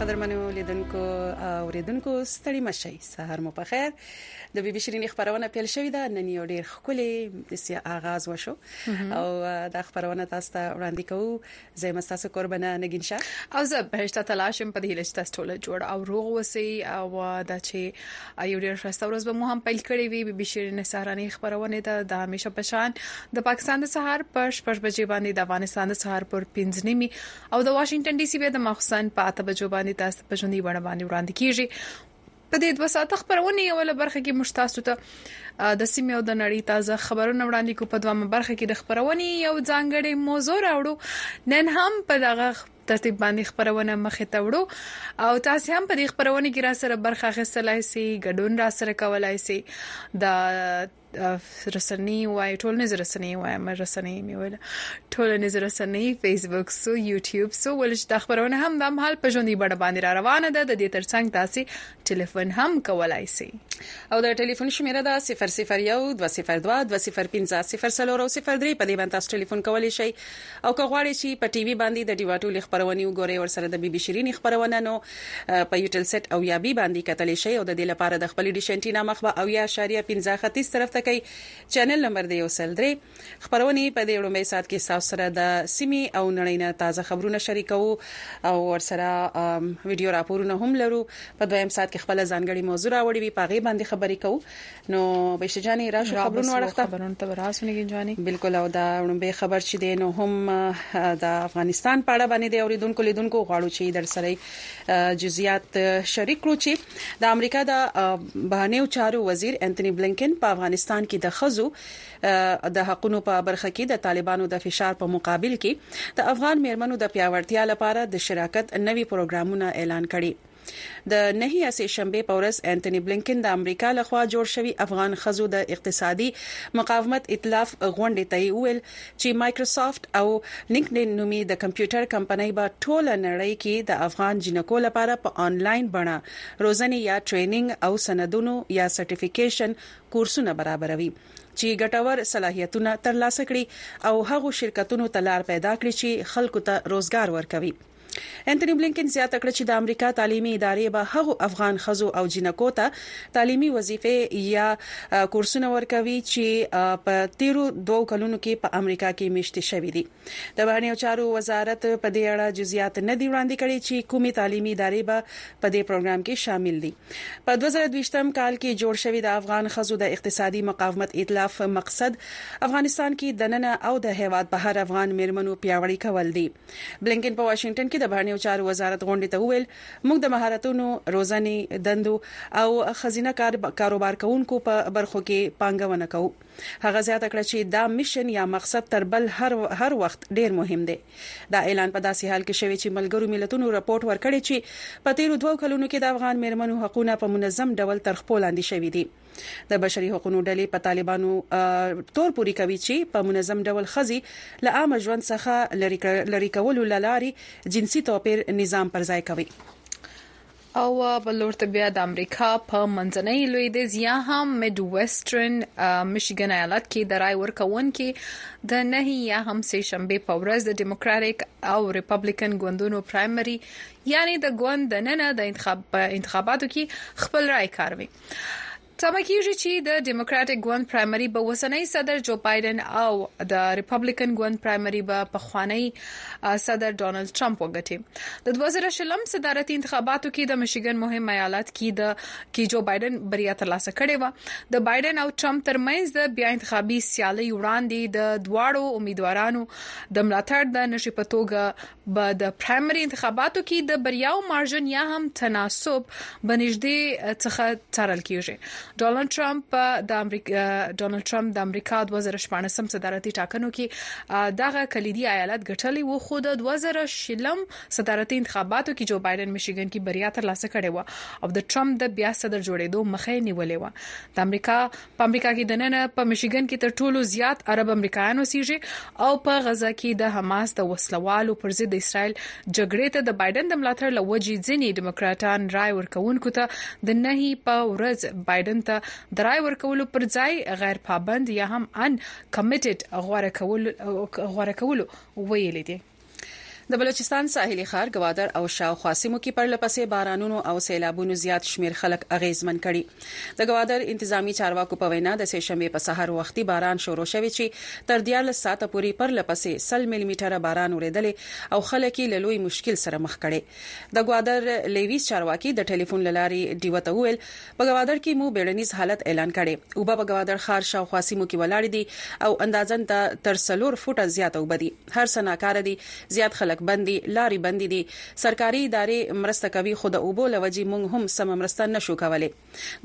قدرمنو لیدونکو او ریدونکو ستړي مشي سهار مو په خیر د بیبي شيرین خبرونه پیل شوې ده نن یو ډیر خولي د سیا آغاز وشو او دا خبرونه تاسو ته وړاندې کوو زه یم تاسو قربانه نګین شاه او زه بهشته تلاشم په دې هیله چې تاسو ټول جوړ او روغ اوسئ او دا چې یو ډیر خسته ورځ به مو هم پیل کړې وي بي بي شیرین سهاراني خبرونه ده د همیشه په شان د پاکستان د سهار په 6 بجې باندې د افغانستان د سهار پر 15 نیمه او د واشنگټن ډي سي بیا د مخسن په 8 بجو باندې تاسو په ژوندۍ بڼه باندې وړاندې کیږي په دې دوه ساعته خبرونه یو له برخه کې موږ تاسو ته د سیمې او د نړۍ تازه خبرونه وړاندې کوو په دوامه برخه کې د خبرونې یو ځانګړی موضوع راوړو نن هم په دغه ترتیب باندې خبرونه مخه ته وړو او تاسو هم په دې خبرونه کې را سره برخه اخیستلای شئ ګډون را سره کولای شئ د رسنۍ وای ټولنیز رسنۍ وای مې رسنۍ مې ویل ټولنیز رسنۍ فیسبوک سو یوټیوب سو ول چې د خبرونه هم د مهال په ژوندۍ بڼه باندې را روانه ده د دې ترڅنګ تاسو ټلیفون هم کولای شئ او د ټلیفون شمیره ده 001202205003 په دې باندې تاسو ټلیفون کولای شئ او که غواړی چی په ټی وی باندی د ډیوا ټولی خپرونی وګوری ورسره د بی بی شیرینی خپرونه نو په یوټلسټ اویا بی باندی کتلی شی او ددی لپاره د خپلی ډیش انټینا مخ به اویا اعشاریه پنځه ختیځ طرف ته کړی چینل نمبر د یو سل درې خپرونی په دی ړومبی ساعت کی ستاسو سره د سیمی او نړی نه تازه خبرونه شریکوو او ورسره ویډیو راپورونه هم لرو په دویم ساعت کی خپله ځانګړی موضوع راوړی وی په هغی باندی خبری کوو. نو بهشته جاني راشو خبرونه ورخته خبرونه ته راسو نګین جاني بالکل او دا به خبر چې دین هم د افغانستان په اړه باندې د اوریدونکو لیدونکو غواړو چې در سره جزئیات شریک کړو چې د امریکا د بهرنیو چارو وزیر انټونی بلینکن په افغانستان کې د خزو د حقونو په برخه کې د طالبانو د فشار په مقابل کې د افغان میرمنو د پیاوړتیا لپاره د شراکت نوي پروګرامونه اعلان کړي د نهې سه شنبې په ورځ انتوني بلېنکن د امریکا له خوا جوړ شوي افغان ښځو د اقتصادي مقاومت ائتلاف غونډې ته یې وویل چې مایکروسافټ او لینکډین نومي د کمپیوټر کمپنۍ به ټوله نړۍ کې د افغان جینکو لپاره په انلاین بڼه روزنې یا ټریننګ او سندونو یا سرټیفیکیشن کورسونه برابروي چې ګټور صلاحیتونه ترلاسه کړي او هغو شرکتونو ته لار پیدا کړي چې خلکو ته روزګار ورکوي. انتوني بلینکن زیاته کړه چې د امریکا تعلیمي ادارې به هغو افغان ښځو او جینکو ته تعلیمي وظیفې یا کورسونه ورکوي چې په تیرو دوو کلونو کې په امریکا کې میشتې شوې دي د بهرنیو چارو وزارت په دې اړه جزئیات نه دي وړاندې کړي چې کومې تعلیمي ادارې به په دې پروګرام کې شامل دي په 2020 کال کې جوړ شوی د افغان ښځو د اقتصادي مقاومت ائتلاف مقصد افغانستان کې دننه او د هیواد بهر افغان میرمنو پیاوړی کول دي بلینکن په واشنګټن کې د بهرنیو چارو وزارت غونډې ته وویل موږ د مهارتونو روزنې دندو او خزینه کار کاروبار کوونکو په برخو کې پانګونه کوو هغه زیاته کړه چې دا میشن یا مقصد تر بل هر هر وخت ډیر مهم دی دا اعلان په داسې حال کې شوی چې ملګرو ملتونو رپورت ورکړی چې په تیرو دوو کلونو کې د افغان میرمنو حقوقونه په منظم ډول تر خپل لاندې شوې دي د بشري حقوقو ډلې په طالبانو تور پوري کوي چې په منظم ډول خزي له عام ژوند څخه لری کولو لاري جنسي توپیر نظام پر ځای کوي او بل لورته بیا د امریکا په منځنۍ لویدیځ یا هم میډ ویسټرن میشیګن ایالت کې د رای ورکوونکو د نهي یا هم سه شنبه په ورځ د دیموکراتیک او ریپابلیکن ګوندونو پرایمري یعنی د ګوند د ننه د انتخاب انتخاباتو کې خپل رای کاروي تمه کیږي چې د ډیموکراټیک ګوند پرایمري به وسنۍ صدر جو بایدن او د ریپبلیکن ګوند پرایمري به پخوانی صدر ډونالد ټرمپ وګټي د 2020 صدارتي انتخاباتو کې د میشیګن مهم ایالت کې د کې جو بایدن بریا ترلاسه کړې و د بایدن او ټرمپ ترمنځ د بیا انتخابي سیالي وړاندې د دواړو امیدوارانو د ملاتړ د نشي په توګه به د پرایمري انتخاباتو کې د بریاو مارجن یا هم تناسب بنږدې څخه څارل کیږي ډونالد ترامپ د امریکا ډونالد ترامپ د امریکا 2014 صدارتي ټاکنو کې دغه کلیدي ایالت ګټلی و خو د 2020 صدارتي انتخاباتو کې جو بایدن میشیګن کې بریا ترلاسه کړې و او د ترامپ د بیا صدر جوړېدو مخه نیولې و د امریکا په امریکا کې دننه په میشیګن کې تر ټولو زیات عرب امریکایان اوسېږي او په غزا کې د حماس د وسلوالو پر ضد اسرائیل جګړې ته د بایدن د ملاتړ لوجې ځینې دیموکراتان رائے ورکوونکو ته د نهي په ورځ بایدن ته د رائے ورکولو پر ځای غیر پابند یا هم ان کمیټډ غوړه کول غوړه کول ویل دي د بلوچستان ساحلي ښار ګوادر او شاوخوا سیمو کې پرله پسې بارانونو او سیلابونو زیات شمېر خلک اغېزمن کړي. د ګوادر انتظامي چارواکو په وینا، د سې شنبې په سهار وختي باران شروع شوی چې تر دیارلس ساعته پورې پرله پسې سل ملي مټره باران ورېدلی او خلک یې له لوی مشکل سره مخ کړی. د ګوادر لیویز چارواکي د ټیلیفون له لارې ډیوه ته وویل، په ګوادر کې مو بېړنیز حالت اعلان کړی، اوبه په ګوادر ښار شاوخوا سیمو کې ولاړې دي او اندازاً تر څلور فوټه زیاته اوبه دي. هر څه ناکاره دي زيات خلک بند دي لاري بندي دي سرکاري اداري مرسته کوي خو د اوبو له وجي موږ هم سمه مرسته نشو کولي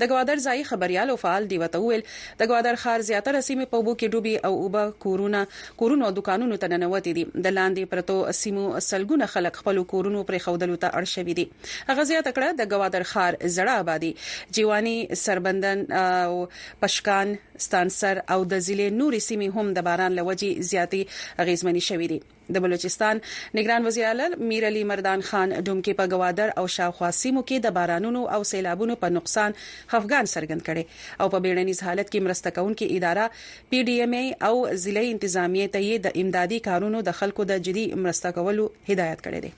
د ګوادر ځايي خبريال او فعال ډيوه ته وويل د ګوادر ښار زياتره سيمي په اوبو کي ډوبي او اوبه کورونه کورونو او دوکانونو ته ننوتي دي د لاندي پرتو سيمو سلګونه خلک خپلو کورونو پريښودلو ته اړ شوي دي هغه زياته کړه د ګوادر ښار زړه ابادي جيواني سربندن او پشکان ستانسر او د ضلعې نورې سیمې هم د باران له وجې زیاتې اغېزمنې شوې دي. د بلوچستان نګران وزیراعلی میر علي مردان خان ډومکې په ګوادر او شاوخوا سیمو کې د بارانونو او سیلابونو په نقصان خفګان څرګند کړی او په بېړنیز حالت کې مرسته کوونکې اداره پي ډي ایم ای او ضلعي انتظامیې ته یې د امدادي کارونو د خلکو د جدي مرسته کولو هدایت کړی دی.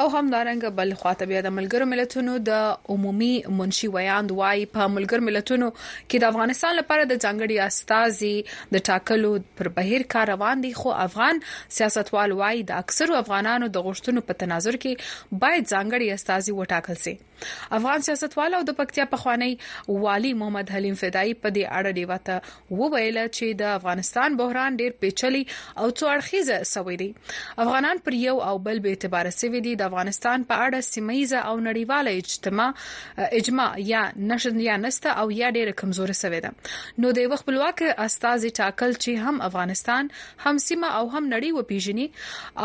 او همدارنګه بل خواته بیا د ملګرو ملتونو د عمومي منشي ویاند وایي په ملګرو ملتونو کې د افغانستان لپاره د ځانګړي استاذي د ټاکلو پر بهیر کار روان دي خو افغان سیاستوال وایي د اکثرو افغانانو د غوښتنو په تناظر کې باید ځانګړي استاذي وټاکل شي افغان سیاستوال او د پکتیا پخوانی والی محمد حلیم فدایي په دې اړه ډیوه ته وویل چې د افغانستان بحران ډیر پیچلی او څو اړخیزه سوی دی افغانان پر یو او بل به اعتبار سوي دي د افغانستان په اړه سیمایزه او نړیواله اجتماع اجماع یا نشد یا نسته او یا ډیره کمزوري سوي ده نو د یو خپلواک استاد ټاکل چې هم افغانستان هم سیمه او هم نړۍ وپیژني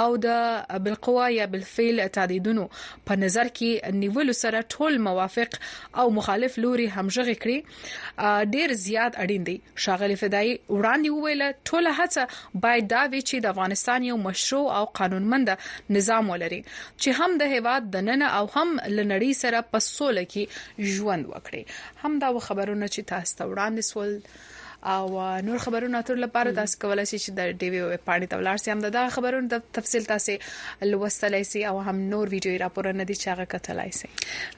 او د بالقوه یا بالفعل تعدیدونو په نظر کې نیولو سره ټول موافق او مخالف لوري همغږي کړي ډیر زیات اړین دی شاغلی فدایي وړاندې وویل ټول هڅه باید دا وي چې د افغانستان یو مشروع او قانونمند نظام ولري چې هم د هیواد د نن او هم لنړی سره په سوله کې ژوند وکړي هم دا خبرونه چې تاسو ته وړاندې سول او نور خبرونه تر لپاره تاسو کولای شئ چې د ډي وي ویب پاڼې ته ولاړ شئ هم دا خبرونه د تفصیل تاسو لوستلای شئ او هم نور ویډیو راپورونه دي چې هغه کتلای شئ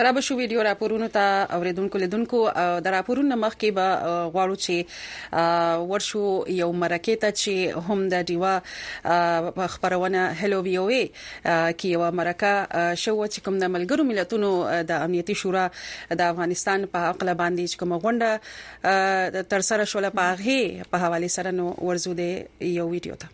را به شو ویډیو راپورونه ته اوریدونکو لیدونکو د راپورونو مخ کې به غواړو چې ورشو یو مرکه ته چې هم د دیوا خبرونه هلو وی او ای کې یو مرکه شو چې کوم د ملګرو ملتونو د امنیتي شورا د افغانستان په حق لباندې کوم غونډه تر سره شول په هغه په حواله سره نو ورزو دی یو ویډیو ته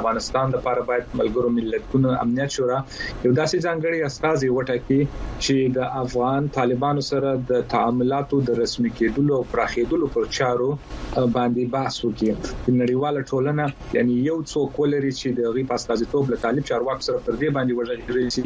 افغانستان لپاره باید ملګرو ملتونو امنیت شورا یو داسې ځانګړي استاذ وټاکي چې د افغان طالبانو سره د تعاملاتو د رسمي کېدلو او پراخېدلو پر چارو باندې بحث وکړي نړیواله ټولنه یعنې یو څوک ولري چې د هغوی په استازیتوب له طالب چارواکو سره پر دې باندې وغږیږي چې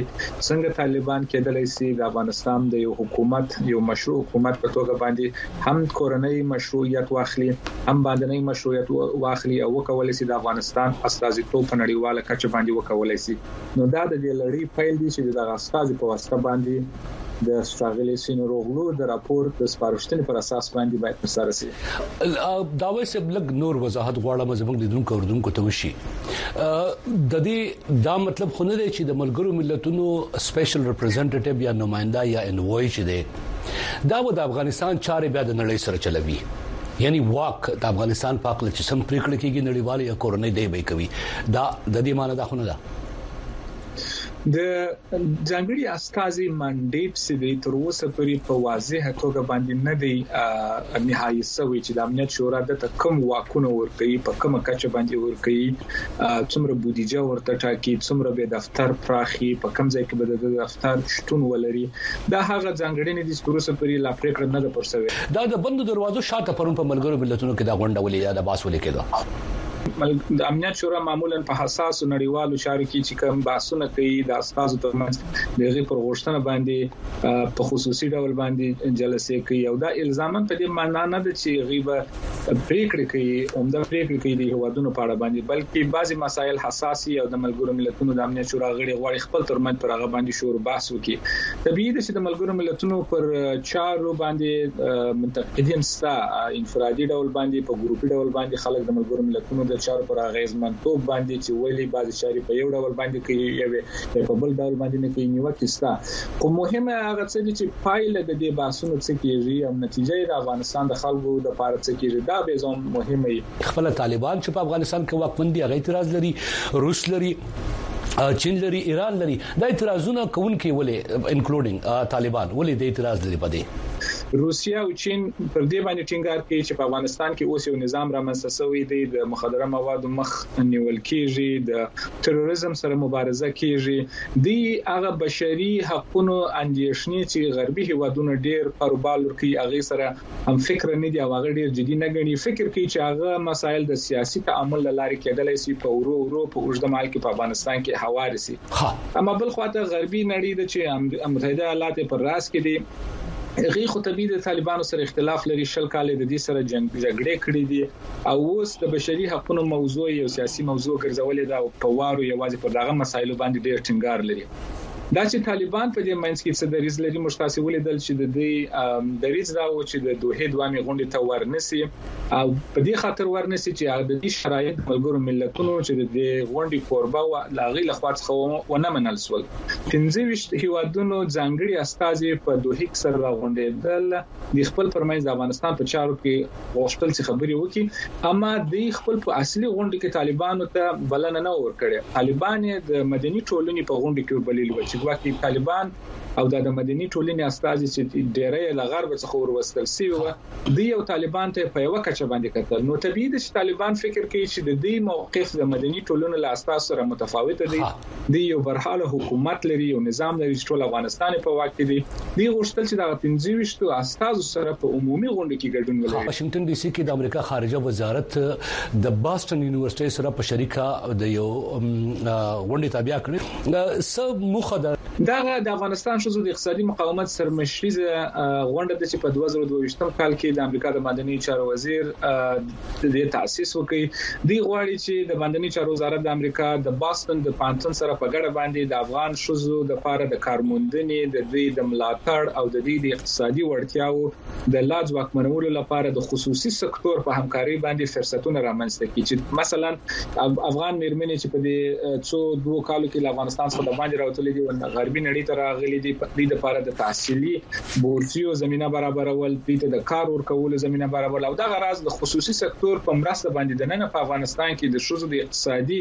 څنګه طالبان کېدلای شي د افغانستان د یو حکومت یو مشروع حکومت په توګه باندې هم کورنۍ مشروعیت واخلي هم باندنۍ مشروعیت واخلي او وکولای شي د افغانستان استازیتوب په نړیواله کچه باندې وکولای شي نو دا د دې لړۍ پیل دی چې دغه استازي په واسطه باندې د ښاغلي سینوروغلو د راپور د سپارښتنې پر اساس وړاندې باید ترسره شي داوی صاحب لګ نور وضاحت غواړم زموږ لیدونکو اوردونکو ته وشي د دې دا مطلب خو نه دی چې د ملګرو ملتونو سپیشل ریپرزینټیټیو یا نمائنده یا انوای چې دی دا و د افغانستان چارې بیا د نړۍ سره چلوي یعنی واک د افغانستان په اړه چې سم پریکړه کیږي نړیوال یا کورنۍ دی به کوي دا د دې معنی دا خو نه ده د ځانګړي استازي منډیټ چې د تر اوسه پورې په واضحه توګه باندې نه دی نهایی سوی چې د امنیت شورا د تکم واکونه ورکړي په کومه کچه باندې ورکړي څومره بودیجه ورته ټاکي څومره به دفتر پراخي په کوم ځای کې به د دفتر شتون ولري دا هغه ځانګړنې دي چې تر اوسه پورې لا پریکړه نه ده پر سوې دا د بندو دروازو شاته پرون په ملګرو ملتونو کې دا غونډه ولې یاد باس ولې کېده د امنیت شورا معمولا په حساس نړیوالو چارو کې چې کوم بحثونه کوي د استادو ترمنځ دغه پر غوښتنه باندې په خصوصي ډول باندې جلسې کوي او دا الزاما په دې معنی نه ده چې غیبه پریکړې کوي عمده پریکړې کوي د هوادونو په اړه باندې بلکې بعضي مسایل حساسي او د ملګرو ملتونو د امنیت شورا غړي غواړي خپل ترمنځ پر هغه باندې شور بحث وکړي طبیعي ده چې د ملګرو ملتونو پر چارو باندې منتقدین ستا انفرادي ډول باندې په ګروپي ډول باندې خلک د ملګرو ملتونو د چارو پر اغیزمنتوب باندې چې ولي بعضې چارې په یو ډول باندې کوي یوې یا په بل ډول باندې نه کوي نیوکې شته خو مهمه هغه څه دي چې پایله د دې بحثونو څه کیږي او نتیجه یې د افغانستان د خلکو د پاره څه کیږي دا به زموږ مهمه وي خپل طالبان چې په افغانستان کې واکمن دي هغه اعتراض لري روس لري چین لري ایران لري دا اعتراضونه کوونکي ولې انکلوډینګ طالبان ولې د اعتراض لري پدې روسیه او چین پر دې باندې ټینګار کوي چې په افغانستان کې اوس یو نظام رامنځته شوی دی، د مخدره موادو مخ نیول کېږي، د تروریزم سره مبارزه کېږي، دوی هغه بشري حقونو اندېښنې چې غربي هېوادونه ډېر پر بال ورکوي، هغې سره همفکره نه دي او هغه ډېر جدي نه ګڼي، فکر کوي چې هغه مسایل د سیاسي تعامل له لارې کېدلی شي په ورو ورو په اوږده مهال کې په افغانستان کې هوار شي. اما بل خوا ته غربي نړۍ ده چې متحده ایالات یې پر راس کې دي، هغوی خو طبیعي د طالبانو سره اختلاف لري، شل کاله یې د دې سره جګړې کړې دي او اوس د بشري حقونو موضوع یې یو سیاسي موضوع ګرځولې ده او په وارو یوازې پر دغه مسایلو باندې ډېر ټینګار لري. دا چې طالبان په دې منځ کې څه دریځ لري، موږ تاسې ولیدل چې د دوی دریځ دا و چې د دوحې دویمې غونډې ته ورنه شي. او په دې خاطر ورنسي چې هغه د دې شرایط ملګرو ملتونو چې د دې غونډې کوربه و لاغي لخوا څخه ونه منل سول 15 هیوادونو ځانګړي استازي په دوه کې سره راغونډېدل د خپل پرمنځ د افغانستان په چارو کې غوښتل چې خبري وکړي اما د خپل په اصلي غونډه کې طالبانو ته بلنه نه ورکړي طالبان د مدني ټولنې په غونډه کې بلل و چې ګواکې طالبان او د مدني ټولنې استازي چې ډېری له غرب څخه وروستل سوي و دوی او طالبان ته په یوه کچه باندې کتل، نو طبیعي ده چې طالبان فکر کوي چې د دوی موقف د مدني ټولنو له استازو سره متفاوت دی. دوی یو برحاله حکومت لري، یو نظام لري چې ټول افغانستان یې په واک کې دی. دوی غوښتل چې د هغه پنځه ویشت استازو سره په عمومي غونډه کې ګډون ولري. په واشنګټن ډي سي کې د امریکا خارجه وزارت د باسټن یونیورسټۍ سره په شریکه د یو غونډې تابیا کړې، څه موخه د. دغه د افغانستان ښځو د اقتصادي مقاومت سرمشریزه غونډه ده چې په 2022م کال کې د امریکا د باندنیو چارو وزیر د تاسیس وکړي دی غواړي چې د باندنیو چارو وزارت د امریکا د باستون د پانتون سره په ګډه باندې د افغان ښځو لپاره د کارموندنې د دوی د ملاتړ او د دوی د اقتصادي وړتیاو د لا ځواکمنولو لپاره د خصوصي سکتور په همکارۍ باندې فرصتونه رامنځته کړي چې مثلا افغان میرمنې چې په دې څو دوه کالو کې له افغانستان څخه د باندې راوتلې دي او غربي نړۍ ته راغلي دي په دې لپاره د تحصیلي بورسیو زمينه برابرول دي د کار ورکولو زمينه برابرول او دا غراز د خصوصي سکتور په مرسته باندې د نن په افغانستان کې د شوزو د اقتصادي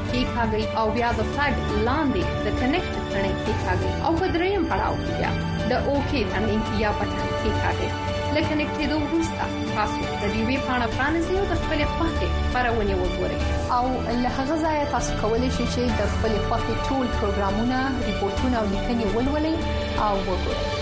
کیکاږي او بیا د فلګ لاندې د کنیکټ تڼۍ کیکاږي او په دریم پړاو کې بیا د اوکی تڼۍ یا بټن کیکاږي له کنیکټېدو وروسته تاسو د دې وی پاڼه پرانیزئ او د خپل خوښې خبرونه وګورئ او له هغه ځایه تاسو کولی شئ چې د خپل خوښې ټول پروګرامونه ریپورتونه او لیکنې ولولئ او وګورئ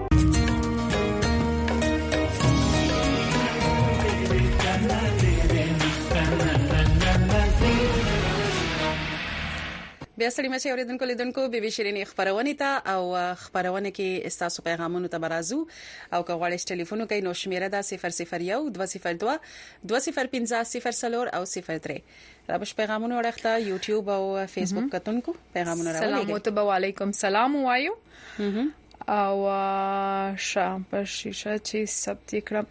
بیا سړی مشه اوریدونکو لیدونکو بي بي شيرينې خبرونه ته او خبرونه کې استاسو پیغامونو ته برازو او که غواړئ ټلیفون وکړئ نو شمیره دا 0012022050 او 03 رابش پیغامونه ورخته یوټیوب او فیسبوک کتونکو پیغامونه راولېږئ سلام علیکم سلام وایو او شام په شیشه چې ثبت کړم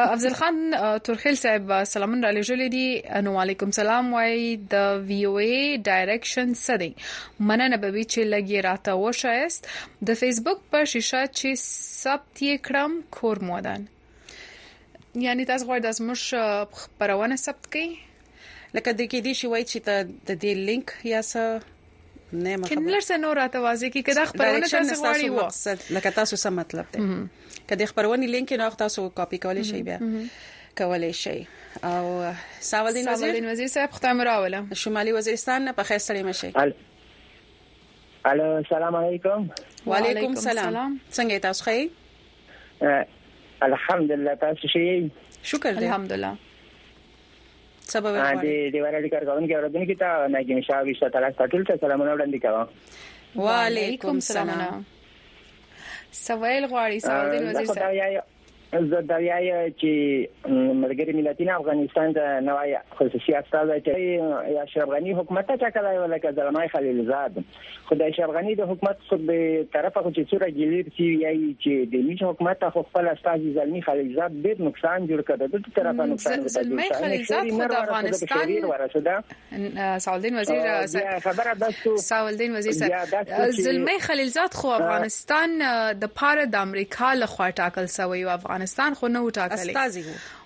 افضل خان تورخیل صاحب سلامون را لېږلې دي نو علیکم سلام وای د وی او ای ډایریکشن سدي مننه به وی چې لګي راته وشایست د فیسبوک په شیشه چې ثبت کړم کور مودان یعنی تاسو غواړئ د زموږ خبرونه ثبت کړئ لکه د کې دي شي وای چې ته د دې لینک یا څه نه مخه کینلر څه نور راته واځي کې کدا خبرونه تاسو غواړي وو مقصد لکه تاسو څه مطلب دی کدا خبرونه لینک نه تاسو کاپی کولای شئ بیا کولای شئ او ساولدین وزیر ساولدین وزیر صاحب ختم راوله شمالي وزیرستان نه په خیر سره مشي الو السلام علیکم وعلیکم السلام څنګه تاسو ښه الحمدلله تاسو شي شکر دی الحمدلله سبب ورکړي دی دی ورته کارګونکو اوردونکو ته نه کې مشاو وشته تعالی ټول ته سلامونه وړاندې کوم وعلیکم السلام سوال غواړي سعودي وزیر صاحب زه دا یای چې ملګری ملتونه افغانستان د نوای خصوصي استاد چې اشرف غنی حکومت ته ټاکلی ولکه زلمای خلیلزاد خو د اشرف غني د حکومت خو به طرفه خو چې څوره ګلیر سی وی ای چې د میش حکومت خو خپل استاذ زلمی خلیلزاد ډیر نقصان جوړ کړ د دې طرفه نقصان زلمی خلیلزاد خو د افغانستان سعودین وزیر خبره دستو سعودین وزیر زلمی خلیلزاد خو افغانستان د پاره د امریکا له خوا ټاکل شوی او افغانستان خو نه و ټاکل استاذ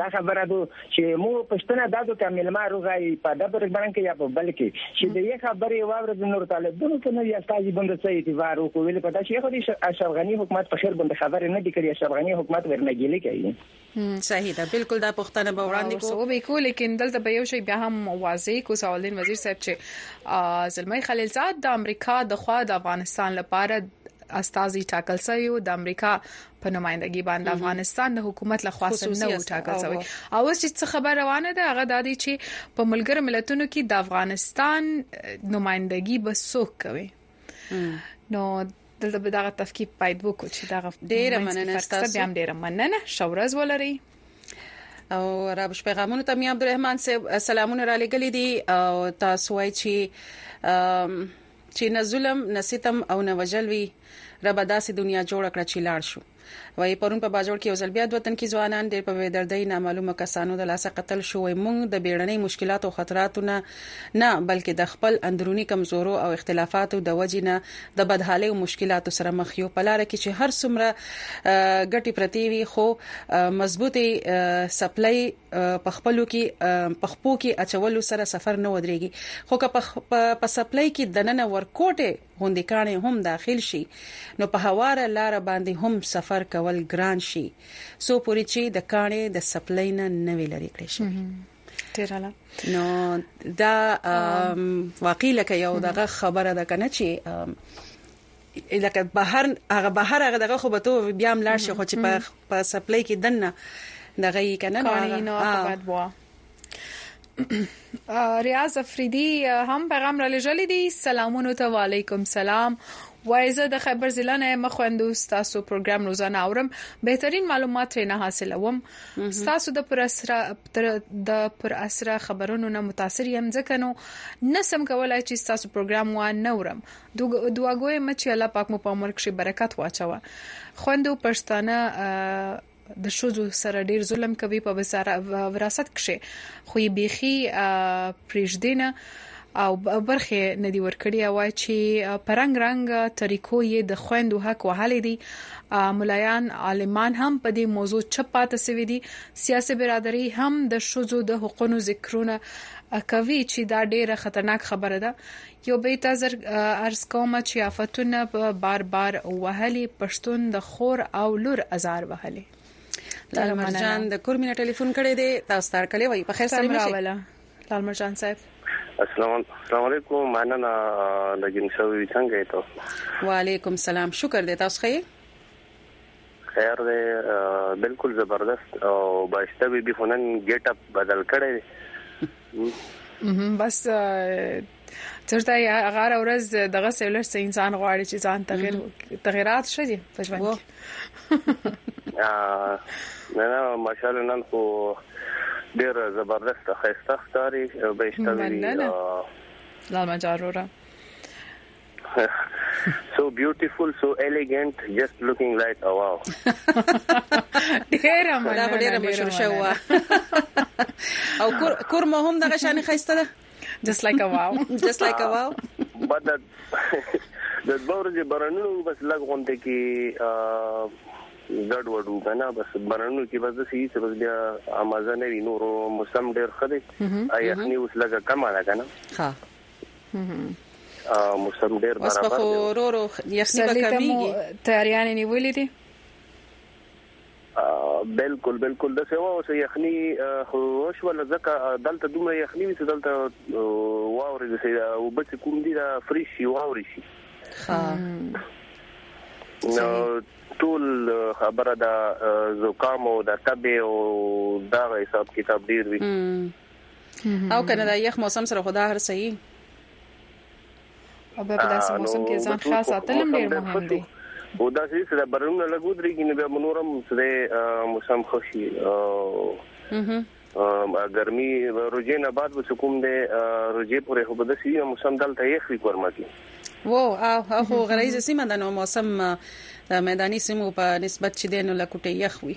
دا خبره ده چې مو پښتنه دادو ته ملما روغای په د برګبرن کې یا په بل کې چې د یې خبرې واور د نور طالبانو ته نه یا تاسو بند څه اعتبار وکړو ویل په تاسو خو د اشرف غنی حکومت په خیر باندې خبرې نه دي کړې اشرف غنی حکومت ورنه ګیلې کوي صحیح ده بالکل دا پښتنه به وړاندې کو او به کو لیکن دلته به یو شی بیا هم واضح کو سوالین وزیر صاحب چې زلمی خلیلزاد د امریکا د خوا د افغانستان لپاره استاذي ټاکل شوی د امریکا په نمائندګي باندې افغانستان د حکومت لخوا سره نه وټاکل شوی او اوس چې خبر روانه ده هغه د دې چې په ملګر ملتونو کې د افغانستان نمائندګي به څوک کوي نو دلته به دغه تفکیک پاید وکړو چې دغه ډیره مننه تاسو بیا ډیره مننه شورز ولري او رب پیغامونه تم عبدالرحمن صاحب سلامونه را لګلې دي او تاسو وایي چې چی نه ظلم نه ستم او نه وژل وی ربه داسی دنیا جوړه کړه چی لاړ شو وای پرون په باجوړ کی یو ځل بیا دوطن کی ځوانان ډیر په بی دردی نامعلومه کسانو د لاسه قتل شو وای مونږ د بیړنی مشکلاتو او خطراتو نه نه بلکی د خپل اندرونی کمزورو او اختلافاتو د وجی نه د بدحالی او مشکلاتو سره مخ یو په لاره کی چی هر څومره ګټی پرتی وی خو مضبوطی سپلای په خپلو کې په خپو کې اچولو سره سفر نه ودرېږي خو که په سپلای کې دننه ورکوټه غوندې کانه هم داخل شي نو په هواره لار باندې هم سفر کول ګران شي سو پوری چې د کانه د سپلای نه نه ویلری کړی شي ډیراله نو دا واقعي لکه یو دغه خبره ده کنه چې لکه بهر هغه بهر هغه دغه خو به تو بیا ملاړ شي خو چې په په سپلای کې دنه دغه یې کنه کانی نو بعد بوا ریاض افریدی هم پیغام را لېږلی دی سلامونه ته وعلیکم سلام وای زه د خیبر ضلع نه یم خوندو تاسو پروګرام روزانه اورم بهترین معلومات ترې نه حاصلوم تاسو د پر اسره د پر اسره خبرونو نه متاثر یم ځکه نو نسم کولای چې تاسو پروګرام و نه اورم دواګوی مه چی الله پاک مو په عمر کښی برکت واچوه خوندو پښتانه د شوزو سره ډیر ظلم کوي په وراثت کښی خو یې بیخي پریږدینه او برخه نه دی ورکړي او چې پرنګ رنګ طریقو یې د خويندو حق وهلې دي ملایان عالمان هم په دې موضوع چپ پاتې سوي دي سیاسي برادری هم د شوزو د حقوقو ذکرونه کوي چې دا ډیره خطرناک خبره ده یو بیت ازر ارز کوم چې آفتونه بار بار وهلې پښتون د خور او لور ازار وهلې لال مرجان د کورمینه ټلیفون کړي دي تاسو تر کلی وای په خیر سره راولا لال مرجان صاحب السلام السلام علیکم مننه لګین شوی څنګه یې تاسو وعلیکم السلام شکر دې تاسو ښه خیر دی بالکل زبردست او باشته بي بي خو نن ګیټ اپ بدل کړی بس چرته یا غار ورځ دغه سیلر سه انسان غواړي چې ځان تغیر تغیرات شدي په ژوند کې نه نه ماشاءالله نن خو ډیر زبردست خسته ښکاری به اشتوي لال مجارو را سو بیوټیفول سو الیګنت جست لوکینګ لایک ا واو ډیر مننه دا ډیر مشهور شو او کور کور مو هم دغه شان خسته ده جست لایک ا واو جست لایک ا واو بد د دوه ورځې برنو بس لګ غونډه کې ګډ وډو کنه بس برنو کې بس د سي څه بس بیا امازه نه وینو موسم ډیر خدي اي اخني اوس لګه کمه ده کنه ها موسم ډیر برابر دی اوس رو رو یخنی به کمیږي تیاریان نیولې دي بالکل بالکل د سیوا اوس یخنی خوش ول ځکه دلته دومره یخنی وي چې دلته واوري د سیوا او بچ کوم دي دا فریش شي واوري شي نو ټول خبره د زکام او د تبه او دا حساب کتاب ډیر وي او کنه دا یخ موسم سره خدا هر صحیح او په داسې موسم کې ځان خاص ساتل هم ډیر مهم دی او دا چې سره برونه لګو درې کې نو منورم سره موسم خوشي او ګرمي روزې نه بعد به کوم دی روزې پورې هو بده سي موسم دلته یې خري کورما کی وو او هو غریزه سیمه د نو موسم میداني سیمو په نسبت چې دینو لکوټه یخ وي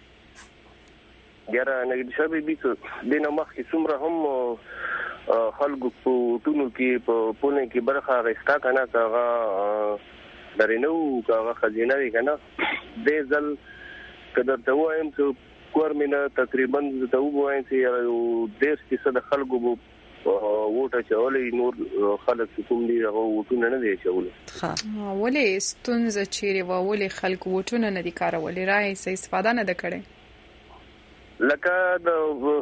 یاره نګدي صاحب بي د نه مخ کې څومره هم خلکو په ټونو کې په پونه کې برخه غستا کنه کاغه درینو کاغه خزینه وی کنه د ځل کدر ته وایم چې کور مینه تقریبا ته وایم چې یو دیش کې صد خلکو ووټ اچولی نور خلک چې کوم دي هغه ووټونه نه دي اچولي ښه ولې ستونزه چیرې وه ولې خلک ووټونه نه دي کارولي رایې څه استفاده نه ده کړې لکه د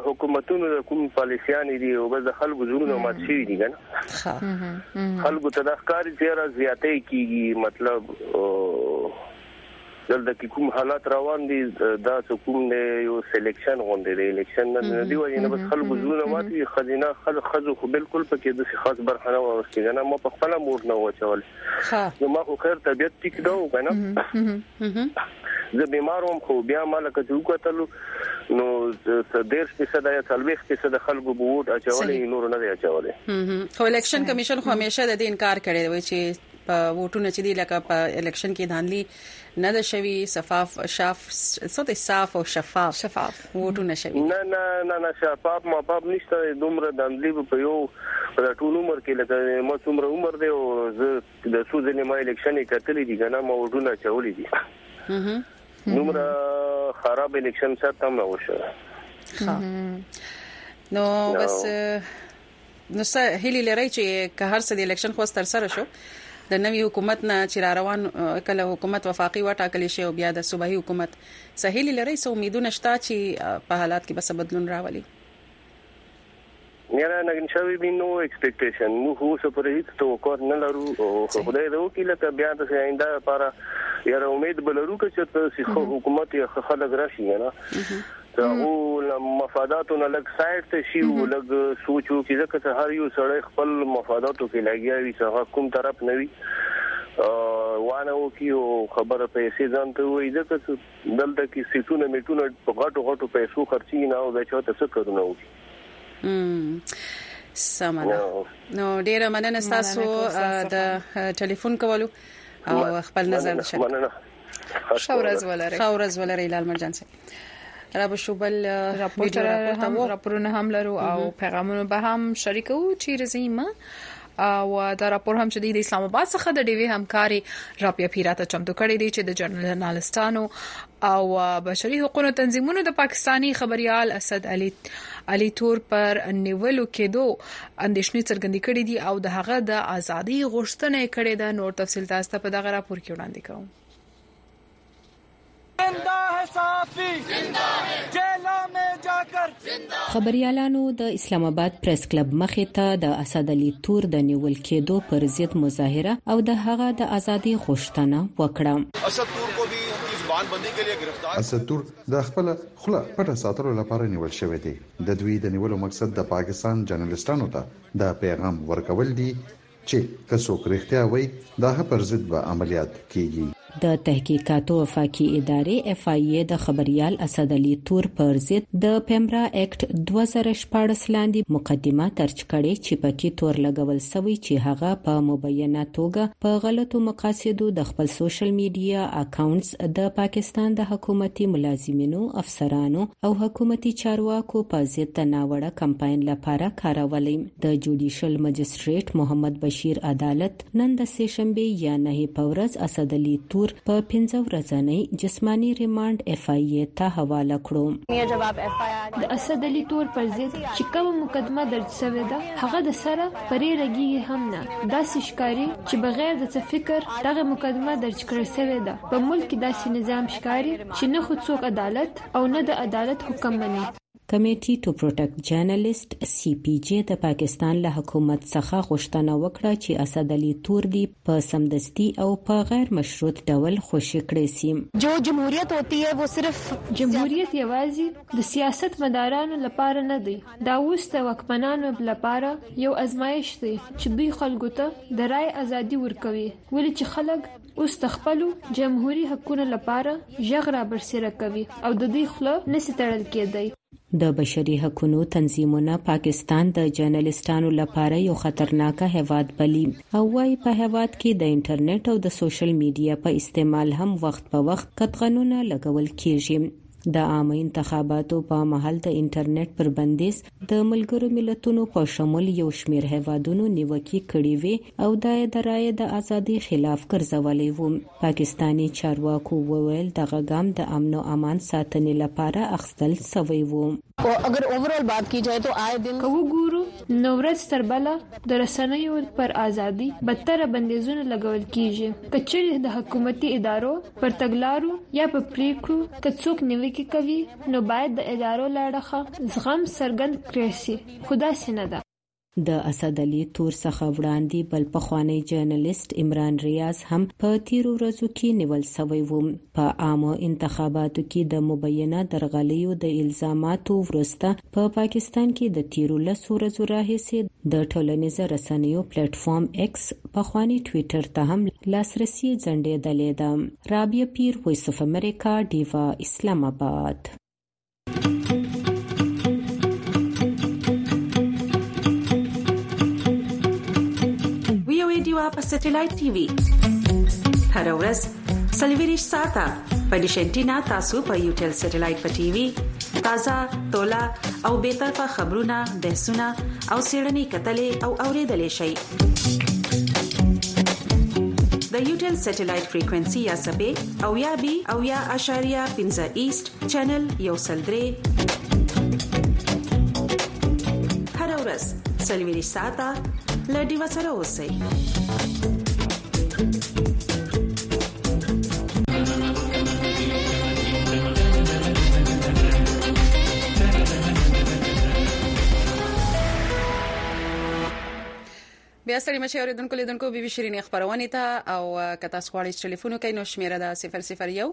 حکومتونو د کوم پالیسیانې دي او بس د خلکو زړونه مات شي دي کنه خلکو ته د ښکاری چیرې زیاتې کیږي مطلب دلته کې کوم حالات روان دي دا څه کوم دی یو سلیکشن غونډه دی الیکشن نه دی وایي نه بس خلکو زونه ماتي خزینه خل خزو خو بالکل پکې د څه خاص برخه نه واغستې کنه ما په خپل موټ نه وچول نو ما خو خیر طبيعت ټیک دا و کنه زه بیمار وم خو بیا ما لکه چې وکتل نو ډېر فیصد یا 40 فیصد خلکو به ووټ اچولې نور نه دی اچولې خو الیکشن کمیشن خو همیشه د دې انکار کړی دی چې په ووټونه چې دی لکه په الیکشن کې دانلی نه د شوی شفاف شاف سوت صاف او شفاف شفاف ووټونه شوی نه نه نه نه شفاف ما پاب نشته دومره دانلی په یو په ټول عمر کې لکه ما څومره عمر دی او زه د سوزنې ما الیکشن کتلې دي کنه ما ووټونه چولې دي دومره خراب الیکشن سره تم نه وشه نو بس نو څه هیلې لرئ چې که هر څه د الیکشن خوست تر سره شو د نوي حکومت نه چې را روان کله حکومت وفاقي وټاکل شي او بیا د صوبایي حکومت څه هیلې لرئ څه امیدونه شته چې په حالات کې به څه بدلون راولي میرا نګن شوی به نو ایکسپیکټیشن مو خو څه پر هیڅ توقع نه لرو او خدای دې وکړي لکه بیا د آینده لپاره یاره امید بلرو چې ته حکومت یا خلک راشي نه د هغو له مفاداتو نه لږ سایډ ته شي او لږ سوچ وکړي ځکه چې هر یو سړی خپل مفاداتو کې لګیا وي څه هغه کوم طرف نه وي وانه وکړي او خبره پیسې ځان ته وایي ځکه چې دلته کې سیټونه میټونه په غټو غټو پیسو خرڅي نه او دا چې ته څه کارونه وکړي سمه ده نو ډیره مننه تاسو د ټلیفون کولو او خپل نظر شریک ښه ورځ ولرئ ښه ورځ ولرئ لال مرجان صاحب را به شو بل راپورټر هم راپورونه هم لرو او پیغامونه به هم شریکو چې رزي ما او دا راپور هم چې د اسلام آباد څخه د ډیوی همکاري راپیا پیراته چمتو کړی دی چې د جرنالستانو او بشري حقوقو تنظیمونو د پاکستانی خبريال اسد علي علي تور پر نیولو کېدو اندېښنې څرګندې کړې دي او د هغه د ازادۍ غوښتنه یې کړې ده نور تفصیل تاسو ته په دغه راپور کې وړاندې کوم خبريالانو د اسلام آباد پریس کلب مخې ته د اسد علي تور د نیول کېدو پر ضد مظاهره او د هغه د ازادي غوښتنه وکړه اسد تور کو به زبان بندي کې لري گرفتار اسد تور د خپل خله پټه ساتلو لپاره نیول شوی دی د دوی د نیولو مقصد د پاکستان جرنالستانو ته د پیغام ورکول دي چې که څوک رښتیا وایي د هغه پر ضد به عملیات کیږي د تحقیقاتو وفاقي ادارې اف آی ای د خبريال اسد علي تور پر ضد د پیمرا اکټ 2014 لاندې مقدمه درج کړې چې پکې تور لګول شوی چې هغه په مبینه توګه په غلطو مقاصدو د خپل سوشل میډیا اکاونټس د پاکستان د حکومتي ملازمینو افسرانو او حکومتي چارواکو په ضد د ناوړه کمپاین لپاره کارولی. د جوډیشل مجسټریټ محمد بشیر عدالت نن د سې شنبې یا نهې په ورځ اسدعلي تور په پنځه ورځنۍ جسماني ریمانډ اېف آی اې ته حواله کړو. د اسدعلي تور پر ضد چې کومه مقدمه درج شوې ده هغه د سره پرې لګیږي هم نه. داسې ښکاري چې بغیر د څه فکر دغه مقدمه درج کړل شوې ده. په ملک کې داسې نظام ښکاري چې نه خو څوک عدالت او نه د عدالت حکم مني. کمېټي ټو پروټکټ جرنلسټ، سي پي جې، د پاکستان له حکومت څخه غوښتنه وکړه چې اسد علي تور دي په سمدستي او په غیر مشروط ډول خوشې کړې سي. جو جمهوریت هوتي هې وو صرف جمهوریت یوازي د سیاست مدارانو له پاره نه دی دا اوس د واکمنانو له پاره یو ازمایښت دی چې دوی خلګو ته د رایې ازادي ورکوي ولې چې خلګ اوس د خپلو جمهوري حقونو لپاره ژغ رابرسیره کوي او د دوی خوله نه سي تړل کیدای. د بشري حقونو تنظیمونه پاکستان د جرنلسټانو لپاره یو خطرناک هیواد بلي او وايي په هیواد کې د انټرنیټ او د سوشل میډیا په استعمال هم وخت په وخت قطغنونه لګول کیږي. د عامه انتخاباتو په مهال د انټرنیټ پر بندیز د ملګرو ملتونو په شمول یو شمیر هیوادونو نیوکې کړې وې او دا یې د رایې د ازادۍ خلاف ګرځولی و پاکستاني چارواکو وویل دغه ګام د امن او امان ساتنې لپاره اخستل سوی و اگر اوورال بات کی جائے تو آئے دن که وګورو نو ورځ تر بله د رسنیو پر ازادي بدتره بندیزونه لګول کیږي که چیرې د حکومتي ادارو پر تګلارو یا په پریکړو که څوک نیوکې کوي نو باید د ادارو له اړخه زغم څرګند کړی سي خو داسې نه ده. د اسد علي تور څخه وړاندي بل پخوانی جرنلسټ عمران ریاض هم په تیرو ورځو کي نیول سوی وو. په عامو انتخاباتو کي د مبینه درغلیو د الزاماتو وروسته په پاکستان کې د تیرو لسو ورځو راهیسې د ټولنیزه رسنیو پلیټ فارم ایکس پخوانی ټویټر ته هم لاسرسی ځنډېدلی ده رابیه پیر وایس اف امریکا ډیوا اسلام آباد ویو ډیوا په سټلایټ ټي وي هر ورځ سلویریش ساته په دیشنټینا تاسو په یو ټل سټلایټ په ټي وي تازه تولا او به طرفه خبرونه بحثونه او سیړنی کتلې او اوریدلې شي د یو ټل سټلایټ فریکوئنسي یا سبې او یا بي او یا اشاریه 15 ایست چینل یو سلدري هر ورځ سلویریش ساته لډي وسره اوسه بیا ستړي مشه اوریدونکو لیدونکو بي بي شيرين خبرونه ته او کتا سخواړي ټلیفون کوي نو شمیره ده 001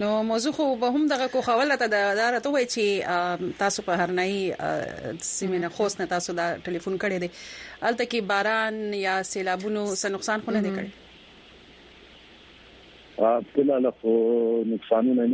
نو موضوع خو به هم دغه کو خوله ته دا راته وای چې تاسو په هرنای سیمینه خوست نه تاسو دا ټلیفون کړی دی الته کې باران یا سیلابونو څه نقصان خو نه دی کړی په لاله خو نقصانونه